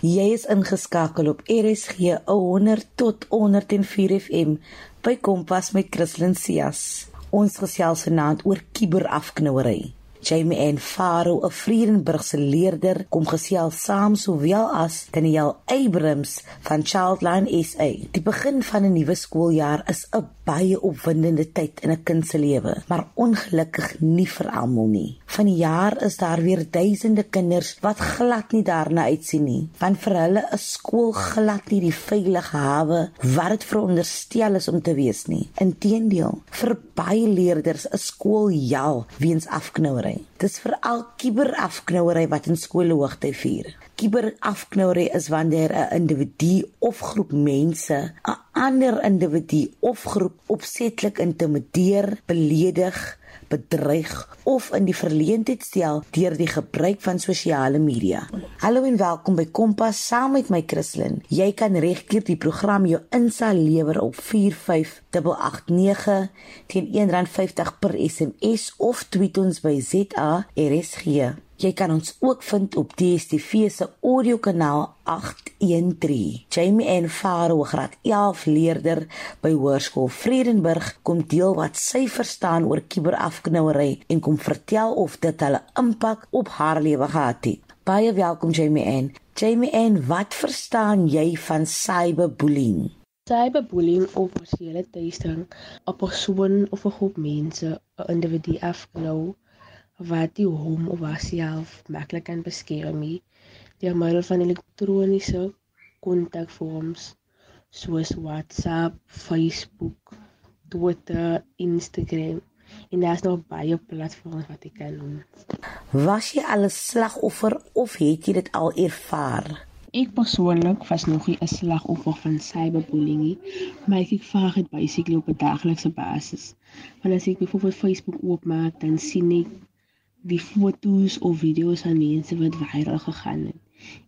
Jy is ingeskakel op RSG 100 tot 104 FM by Kompas met Christlyn Cias. Ons gesels vanaand oor kiberafknouery. Jamie en Faro, 'n Vredenburgse leerder, kom gesels saam sowel as Daniel Abrams van Childline SA. Die begin van 'n nuwe skooljaar is 'n baie opwindende tyd in 'n kind se lewe, maar ongelukkig nie vir almal nie. Van die jaar is daar weer duisende kinders wat glad nie daarna uitsien nie, want vir hulle is skool glad nie die veilige hawe wat dit veronderstel is om te wees nie. Inteendeel, vir baie leerders is skool hel weens afknouery. Dis veral kiberafknouery wat in skole hoogte vier. Kiberafknouery is wanneer 'n individu of groep mense 'n ander individu of groep opsetlik intimideer, beledig, bedreig of in die verleentheid stel deur die gebruik van sosiale media. Hallo en welkom by Kompas saam met my Christlyn. Jy kan regkeer die program jou insal lewer op 45889 teen R1.50 per SMS of tweet ons by ZARSG. Jy kan ons ook vind op DStv se audiokanaal 813. Jamie en Faro graad 11 leerder by Hoërskool Vredenburg kom deel wat sy verstaan oor kiberafknouery en kom vertel of dit hulle impak op haar lewe gehad het. Baie welkom Jamie en. Jamie en, wat verstaan jy van cyberbullying? Cyberbullying of seksuele teistering op 'n persoon of 'n groep mense, 'n individu afknou wat die hom of haarself maklik kan beskerm nie deur middel van elektroniese kontakvorms soos WhatsApp, Facebook, Twitter, Instagram en daar's nog baie platforms wat jy kan noem. Was jy al 'n slagoffer of het jy dit al ervaar? Ek persoonlik was nog nie 'n slagoffer van cyberbullying nie, maar ek ervaar dit basically op 'n daaglikse basis. Wanneer as ek byvoorbeeld Facebook oopmaak, dan sien ek die foto's of video's van mense wat viral gegaan het.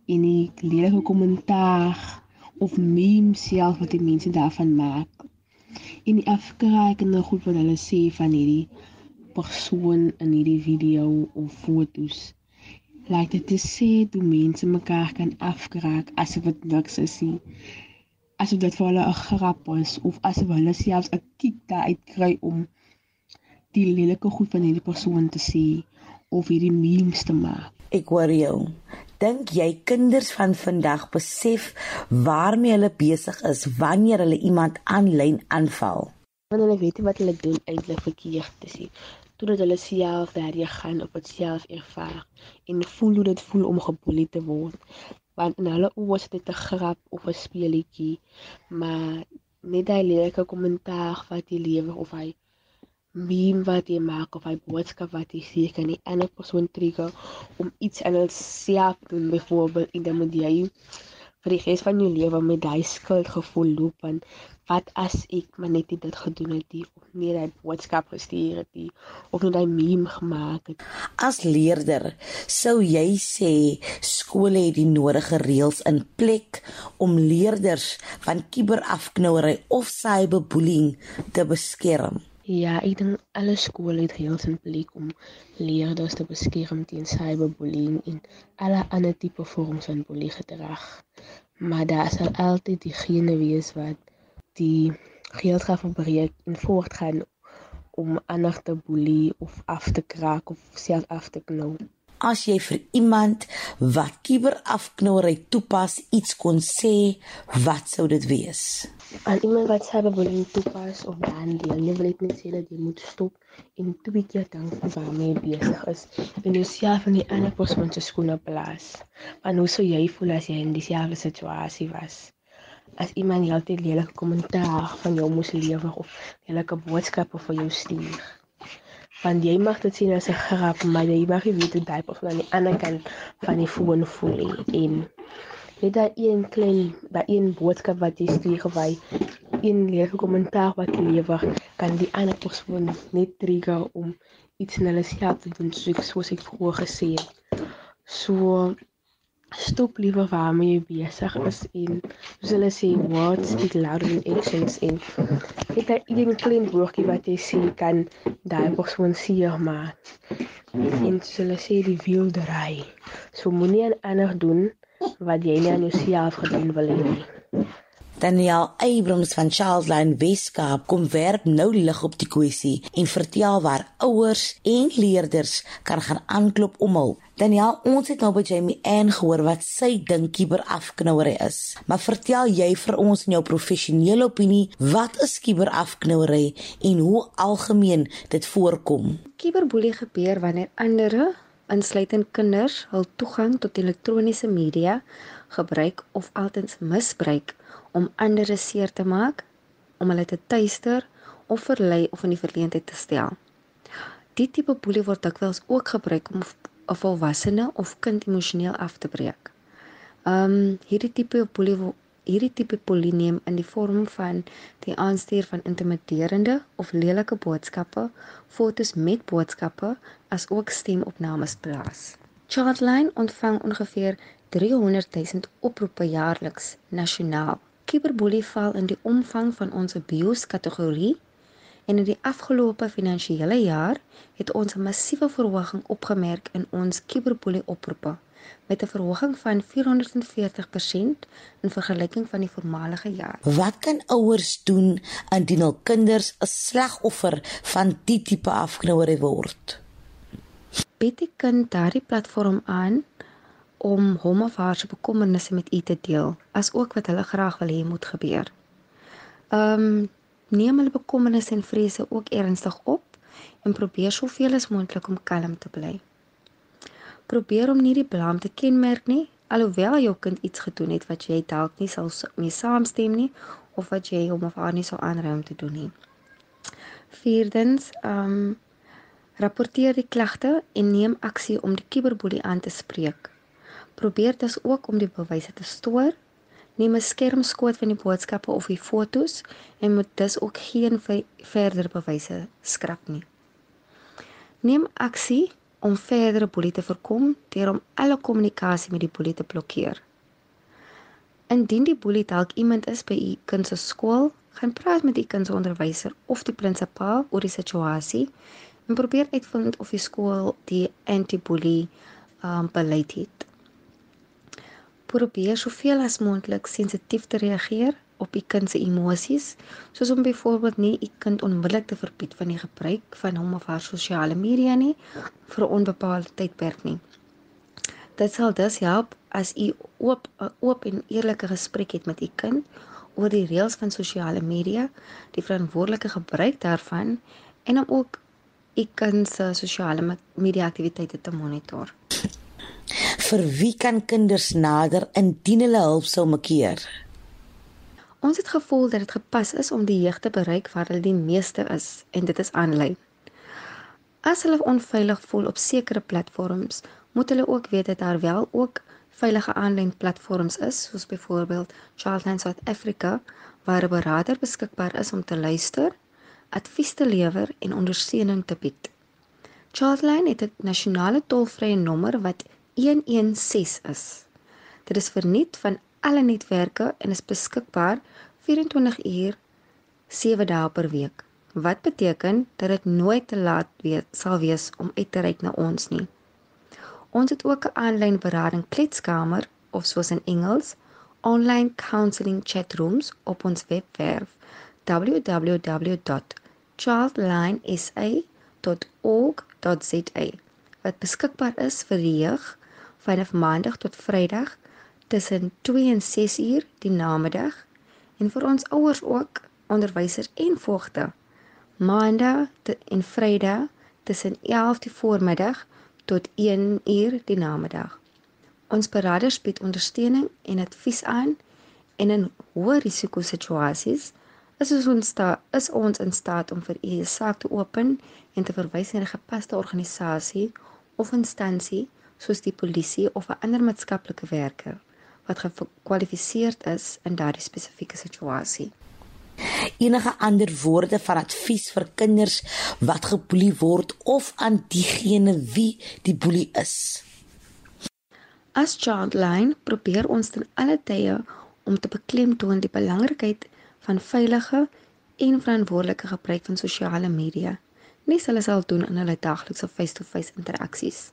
En die lelike kommentaar of memes self wat die mense daarvan maak. En die afkrakende goed wat hulle sê van hierdie persoon in hierdie video of foto's. Like dit is sê toe mense mekaar kan afkraak asof dit niks is nie. Asof dit vir hulle 'n grap is of asof hulle selfs 'n kiek daaruit kry om die lelike goed van hierdie persoon te sê of hierdie memes te maak. Ek hoor jou. Dink jy kinders van vandag besef waarmee hulle besig is wanneer hulle iemand aanlyn aanval? Want hulle weet wat hulle doen eintlik verkeerd te sien. Totdat hulle self daardie gaan op dit self ervaar en voel hoe dit voel om geboelie te word. Want in hulle oë is dit 'n grap of 'n speelietjie, maar net daai lelike kommentaar wat jy lewer of hy meme wat jy maak of 'n boodskap wat jy sê kan die ander persoon trigger om iets aan hulself doen byvoorbeeld en dan moet jy vir die res van jou lewe met daai skuldgevoel loop want wat as ek maar net dit gedoen het die of nie daai boodskap gestuur het die of net daai meme gemaak het. As leerder sou jy sê skole het die nodige reëls in plek om leerders van kiberafknouery of cyberbullying te beskerm Ja, ek dink alle skole het reëls in plek om leerders te beskerm teen cyberbullying en alle ander tipe vorms van bullying gedrag. Maar daar sal altyd diegene wees wat die reëls gaan verbreek en voortgaan om ander te boelie of af te kraak of self af te knou as jy vir iemand wat kiberafknouery toepas iets kon sê, wat sou dit wees? Aan iemand wat cyberbullying toepas of behandel, jy wil net sê dat jy moet stop en twee keer dink waarmee jy besig is en jouself in die ander persoon se skoene plaas. Want hoe sou jy voel as jy in dieselfde situasie was? As iemand jou altyd lelike kommentaar van jou moes lewer of lelike boodskappe vir jou stuur want jy mag dit sien as 'n grap, maar jy mag nie weet hoe daai persoon aan die ander kant van die foon voel nie. En net daai een klein, daai een boodskap wat jy stuur gewy, een leuke kommentaar wat lewer, kan die ander persoon net trigger om iets in hulle self te doen, soos ek vroeër gesê het. So stop liewer waarmee jy besig is en soos hulle sê words speak louder than actions en het daar een klein woordjie wat jy sê kan daai persoon seer maak en soos hulle sê die wildery so moenie aan ander doen wat jy nie aan jouself gedoen wil hê nie. Daniel Abrams van Childline Weskaap kom werp nou lig op die kwessie en vertel waar ouers en leerders kan gaan aanklop om hulp. Daniel, ons het nou by Jamie Ann gehoor wat sy dink kiberafknouery is. Maar vertel jy vir ons in jou professionele opinie, wat is kiberafknouery en hoe algemeen dit voorkom? Kiberboelie gebeur wanneer ander, insluitend kinders, hul toegang tot elektroniese media gebruik of altens misbruik om ander seer te maak, om hulle te tuister of verlei of in die verleentheid te stel. Die tipe boelie word dikwels ook gebruik om 'n volwassene of kind emosioneel af te breek. Um hierdie tipe boelie hierdie tipe boelie neem in die vorm van die aanstuur van intimiderende of lelike boodskappe, fotos met boodskappe as ook stemopnames plaas. Childline ontvang ongeveer 300 000 oproepe jaarliks nasionaal Cyberboelie val in die omvang van ons BIOS kategorie en in die afgelope finansiële jaar het ons 'n massiewe verhoging opgemerk in ons cyberboelie oproepe met 'n verhoging van 440% in vergelyking van die voormalige jaar. Wat kan ouers doen indien hul kinders 'n slagoffer van die tipe afknouery word? Bied die kind daardie platform aan om hom of haar se bekommernisse met u te deel, asook wat hulle graag wil hê moet gebeur. Ehm um, neem hulle bekommernisse en vrese ook ernstig op en probeer soveel as moontlik om kalm te bly. Probeer om nie die blame te kenmerk nie, alhoewel jou kind iets gedoen het wat jy dalk nie sal mee saamstem nie of wat jy hom of haar nie sou aanraai om te doen nie. Vierdens, ehm um, rapporteer die klagte en neem aksie om die kiberboelie aan te spreek. Probeer dus ook om die bewyse te stoor. Neem 'n skermskoot van die boodskappe of die fotos en moet dus ook geen verdere bewyse skrap nie. Neem aksie om verdere boelie te voorkom deur om alle kommunikasie met die boelie te blokkeer. Indien die boelie dalk iemand is by u kind se skool, gaan praat met u kind se onderwyser of die prinsipaal oor die situasie en probeer uitvind of die skool die anti-boelie um, beleid het probeer soveel as moontlik sensitief te reageer op u kind se emosies, soos om byvoorbeeld nie u kind onmiddellik te verbied van die gebruik van hom of haar sosiale media nie vir 'n onbepaalde tydperk nie. Dit sal dus help as u oop 'n oop en eerlike gesprek het met u kind oor die reëls van sosiale media, die verantwoordelike gebruik daarvan en om ook u kind se sosiale media aktiwiteite te monitor vir wie kan kinders nader indien hulle hulp sou maakeer? Ons het gevoel dat dit gepas is om die jeug te bereik waar hulle die meeste is en dit is aanlyn. As hulle onveilig voel op sekere platforms, moet hulle ook weet dat daar wel ook veilige aanlyn platforms is, soos byvoorbeeld Childline South Africa, waar 'n beraader beskikbaar is om te luister, advies te lewer en ondersteuning te bied. Childline het 'n nasionale tolvrye nommer wat 116 is. Dit is verniet van alle netwerke en is beskikbaar 24 uur 7 dae per week. Wat beteken dat dit nooit te laat wees sal wees om uit te reik na ons nie. Ons het ook 'n aanlyn berading kletskamer of soos in Engels online counselling chat rooms op ons webwerf www.childlinesa.org.za wat beskikbaar is vir jeug vanaf maandag tot vrydag tussen 2 en 6 uur die namiddag en vir ons ouers ook onderwysers en voogte maandag en vrydag tussen 11 die voormiddag tot 1 uur die namiddag. Ons beraders bied ondersteuning en advies aan en in hoë risiko situasies is ons sta, is ons in staat om vir u 'n saak te open en te verwys na 'n gepaste organisasie of instansie soos die polisie of 'n ander maatskaplike werker wat gekwalifiseerd is in daardie spesifieke situasie. Enige ander woorde van advies vir kinders wat geboelie word of aan diegene wie die boelie is. As Childline probeer ons ten alle tye om te beklemtoon die belangrikheid van veilige en verantwoordelike gebruik van sosiale media. Nie hulle sal doen in hulle daaglikse face-to-face interaksies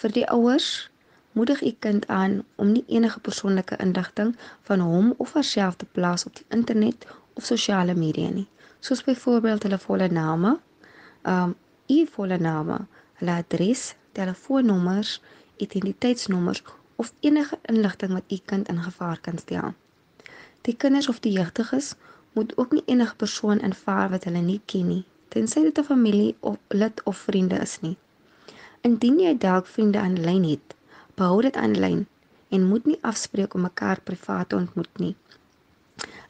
vir die ouers moedig u kind aan om nie enige persoonlike inligting van hom of haarself te plaas op die internet of sosiale media nie, soos byvoorbeeld hulle volle name, um u volle name, hulle adres, telefoonnommers, identiteitsnommers of enige inligting wat u kind in gevaar kan stel. Die kinders of die jeugdiges moet ook nie enige persoon invaar wat hulle nie ken nie, tensy dit 'n familie of lid of vriende is nie. Indien jy dalk vriende aanlyn het, behou dit aanlyn en moet nie afspreek om mekaar privaat te ontmoet nie.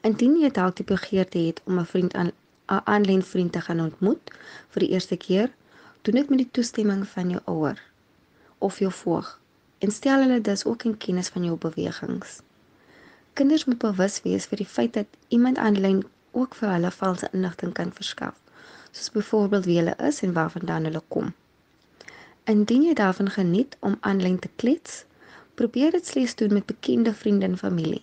Indien jy dalk die begeerte het om 'n vriend aan 'n aanlyn vriend te gaan ontmoet vir die eerste keer, doen dit met die toestemming van jou ouer of jou voog en stel hulle dus ook in kennis van jou bewegings. Kinders moet bewus wees vir die feit dat iemand aanlyn ook vir hulle valse inligting kan verskaf, soos byvoorbeeld wie hulle is en waarvandaan hulle kom. Indien jy daarvan geniet om aanlyn te klets, probeer dit slegs doen met bekende vriende en familie.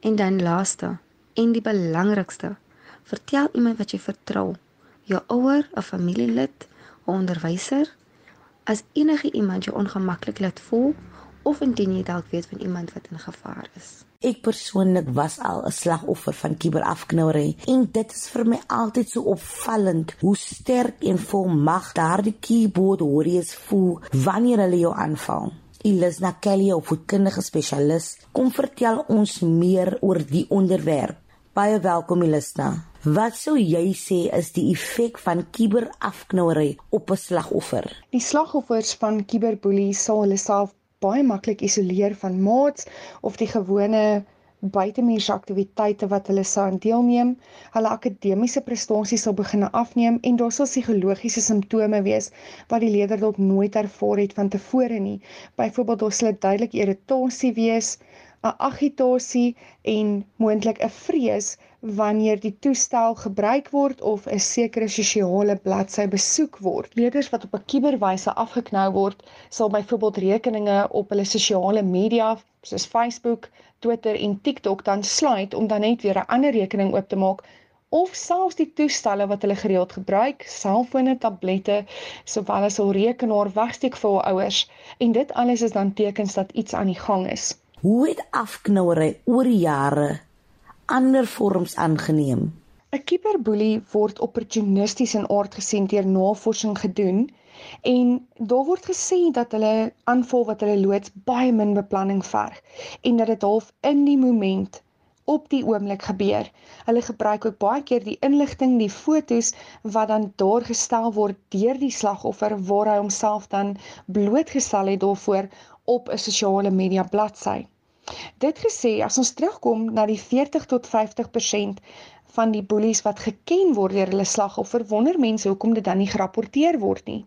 En dan laaste en die belangrikste, vertel iemand wat jy vertrou, jou ouer, 'n familielid, 'n onderwyser, as enige iemand jou ongemaklik laat voel of indien jy dalk weet van iemand wat in gevaar is. Ek persoonlik was al 'n slagoffer van kiberafknouery en dit is vir my altyd so opvallend hoe sterk en vol mag daardie keyboard warriors voel wanneer hulle jou aanval. Ilisna Kelly, 'n voedkundige spesialis, kom vertel ons meer oor die onderwerp. Baie welkom Ilisna. Wat sou jy sê is die effek van kiberafknouery op 'n slagoffer? Die slagoffers van kiberboelie sal hulle self baie maklik isoleer van maats of die gewone buitemuurse aktiwiteite wat hulle sou aan deelneem. Hulle akademiese prestasies sal begin afneem en daar sal psigologiese simptome wees wat die leerder dalk nooit ervaar het van tevore nie. Byvoorbeeld sal duidelik irritasie wees, 'n agitasie en moontlik 'n vrees wanneer die toestel gebruik word of 'n sekere sosiale bladsy besoek word. Leerders wat op 'n kuberwyse afgeknou word, sal byvoorbeeld rekeninge op hulle sosiale media soos Facebook, Twitter en TikTok dan sluit om dan net weer 'n ander rekening oop te maak of selfs die toestelle wat hulle gereeld gebruik, selfone, tablette, sowel as hul rekenaar wegsteek vir hul ouers en dit alles is dan tekens dat iets aan die gang is. Hoe het afknouery oor jare ander vorms aangeneem. 'n Kiberboelie word opportunisties in aard gesien deur navorsing gedoen en daar word gesê dat hulle aanval wat hulle loods baie min beplanning verg en dat dit half in die moment op die oomblik gebeur. Hulle gebruik ook baie keer die inligting, die fotos wat dan daar gestel word deur die slagoffer waar hy homself dan blootgestel het daarvoor op 'n sosiale media bladsy. Dit gesê, as ons terugkom na die 40 tot 50% van die boelies wat geken word deur hulle slagoffer, wonder mense hoekom dit dan nie gerapporteer word nie.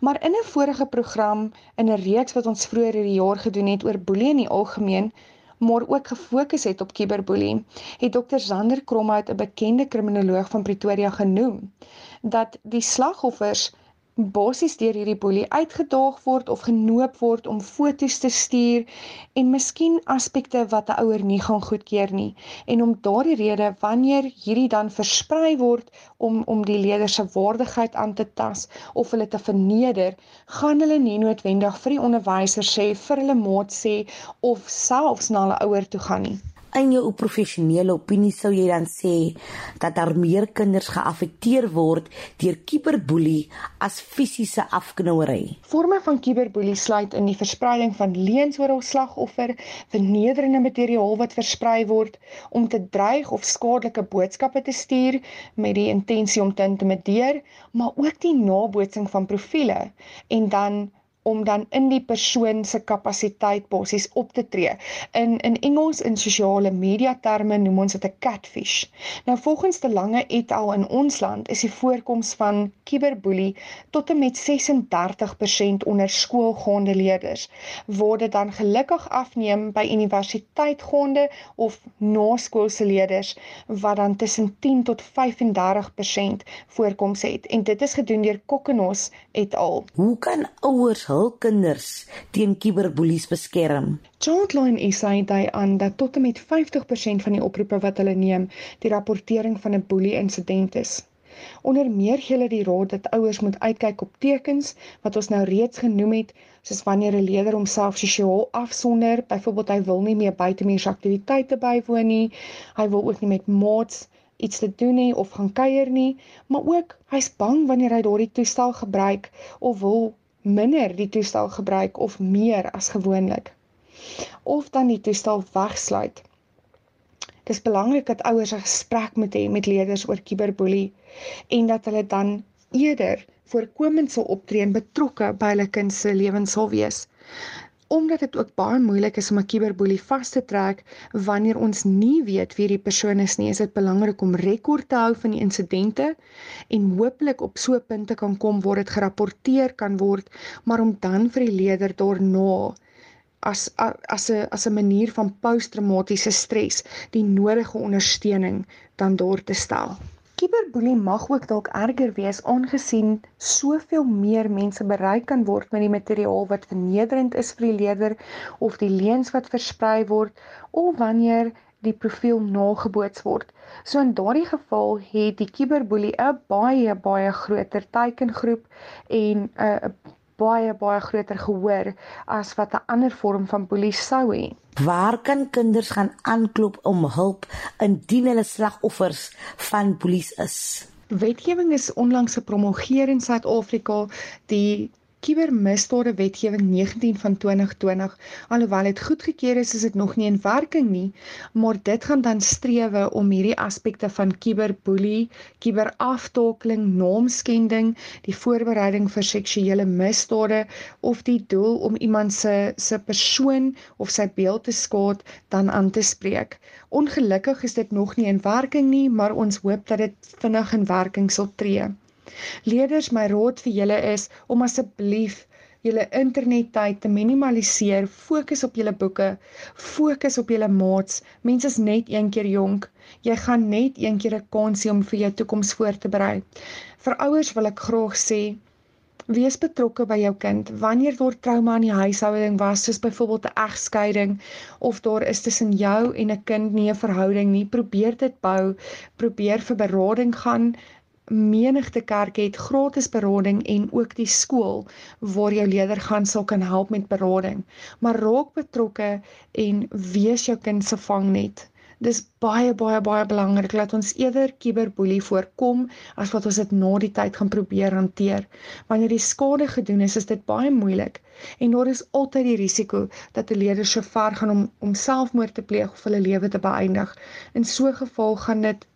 Maar in 'n vorige program in 'n reeks wat ons vroeër hierdie jaar gedoen het oor boelie in die algemeen, maar ook gefokus het op kiberboelie, het Dr. Zander Kromhout, 'n bekende kriminoloog van Pretoria genoem dat die slagoffers basies deur hierdie boelie uitgedaag word of genoop word om foto's te stuur en miskien aspekte wat 'n ouer nie gaan goedkeur nie. En om daardie rede wanneer hierdie dan versprei word om om die leerder se waardigheid aan te tas of hulle te verneder gaan hulle nie noodwendig vir die onderwyser sê vir hulle maat sê of selfs na hulle ouer toe gaan nie in jou professionele opinie sou jy dan sê dat daar meer kinders geaffekteer word deur kiberboelie as fisiese afknouery? Forme van kiberboelie sluit in die verspreiding van leuns oor 'n slagoffer, vernederende materiaal wat versprei word om te dreig of skadelike boodskappe te stuur met die intensie om te intimideer, maar ook die nabootsing van profile en dan om dan in die persoon se kapasiteit basies op te tree. In in Engels in sosiale media terme noem ons dit 'n catfish. Nou volgens te lange et al in ons land is die voorkoms van kiberboelie tot en met 36% onder skoolgaande leerders. Word dit dan gelukkig afneem by universiteitgaande of naskoolse leerders wat dan tussen 10 tot 35% voorkoms het en dit is gedoen deur Kokkenos et al. Hoe kan ouers hul kinders teen kiberboelies beskerm? Childline SA dui aan dat tot en met 50% van die oproepe wat hulle neem, die rapportering van 'n boelie insident is. Onder meer gee hulle die raad dat ouers moet uitkyk op tekens wat ons nou reeds genoem het, soos wanneer 'n leerder homself sosiaal afsonder, byvoorbeeld hy wil nie meer buitemuurse aktiwiteite bywoon nie, hy wil ook nie met maats iets te doen nie of gaan kuier nie, maar ook hy's bang wanneer hy daardie toestel gebruik of wil minder die toestel gebruik of meer as gewoonlik. Of dan die toestel wegsluit. Dis belangrik dat ouers 'n gesprek moet hê met leerders oor kiberboelie en dat hulle dan eerder voorkomend sal optree en betrokke by hulle kind se lewens sal wees. Omdat dit ook baie moeilik is om 'n kiberboelie vas te trek wanneer ons nie weet wie die persoon is nie, is dit belangrik om rekord te hou van die insidente en hopelik op so 'n punt te kan kom waar dit gerapporteer kan word, maar om dan vir die leerder daarna as as 'n as 'n manier van posttraumatiese stres die nodige ondersteuning dan daar te stel. Kiberboelie mag ook dalk erger wees aangesien soveel meer mense bereik kan word met die materiaal wat vernederend is vir die leerder of die leuns wat versprei word of wanneer die profiel nageboots word. So in daardie geval het die kiberboelie 'n baie baie groter teikengroep en 'n uh, baie baie groter gehoor as wat 'n ander vorm van boelie sou hê. Waar kan kinders gaan aanklop om hulp indien hulle slagoffers van boelies is? Wetgewing is onlangs gepromulgeer in Suid-Afrika. Die Kubermisdade Wetgewing 19 van 2020. Alhoewel dit goedgekeur is, is dit nog nie in werking nie, maar dit gaan dan strewe om hierdie aspekte van kuberboelie, kuberaftakeling, naamskending, die voorbereiding vir seksuele misdade of die doel om iemand se se persoon of sy beeld te skaad dan aan te spreek. Ongelukkig is dit nog nie in werking nie, maar ons hoop dat dit vinnig in werking sal tree. Leerders, my raad vir julle is om asseblief julle internettyd te minimaliseer. Fokus op julle boeke, fokus op julle maats. Mense is net een keer jonk. Jy gaan net een keer 'n kans hê om vir jou toekoms voor te berei. Vir ouers wil ek graag sê Wees betrokke by jou kind wanneer daar trauma in die huishouding was soos byvoorbeeld 'n egskeiding of daar is tussen jou en 'n kind nie 'n verhouding nie probeer dit bou probeer vir berading gaan menigte kerke het gratis berading en ook die skool waar jou leier gaan sal kan help met berading. Maar raak betrokke en wees jou kind se vangnet. Dis baie baie baie belangrik dat ons eerder kiberboelie voorkom as wat ons dit na die tyd gaan probeer hanteer. Wanneer die skade gedoen is, is dit baie moeilik en daar is altyd die risiko dat 'n leier so ver gaan om om selfmoord te pleeg of hulle lewe te beëindig. In so 'n geval gaan dit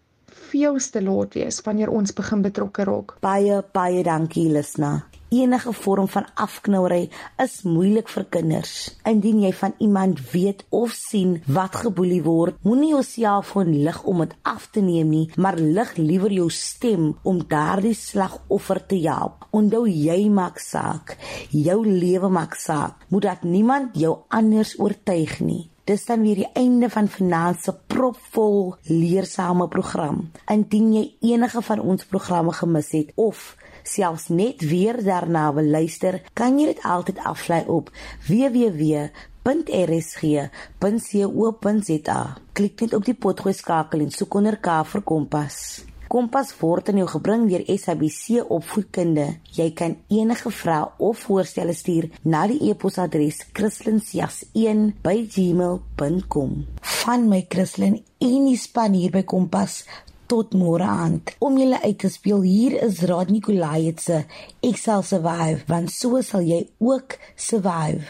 veelste laat wees wanneer ons begin betrokke raak. Baie baie dankie Lisna. Enige vorm van afknouery is moeilik vir kinders. Indien jy van iemand weet of sien wat geboelie word, moenie jouself onlig om dit af te neem nie, maar lig liewer jou stem om daardie slagoffer te help. Onthou jy maak saak. Jou lewe maak saak. Moet dat niemand jou anders oortuig nie. Dis dan weer die einde van vanaand se propvol leersame program. Indien jy enige van ons programme gemis het of selfs net weer daarna wil luister, kan jy dit altyd aflaai op www.rsg.co.za. Klik net op die potgooi skakel en soek onder K vir Kompas. Kompas word aan jou gebring deur SABC Opvoedkunde. Jy kan enige vrae of voorstelle stuur na die e-posadres christlinsjas1@gmail.com. Van my Christlin en die span hier by Kompas tot môre aand. Om julle uit te speel, hier is Raad Nikolai se Ek sal survive, want so sal jy ook survive.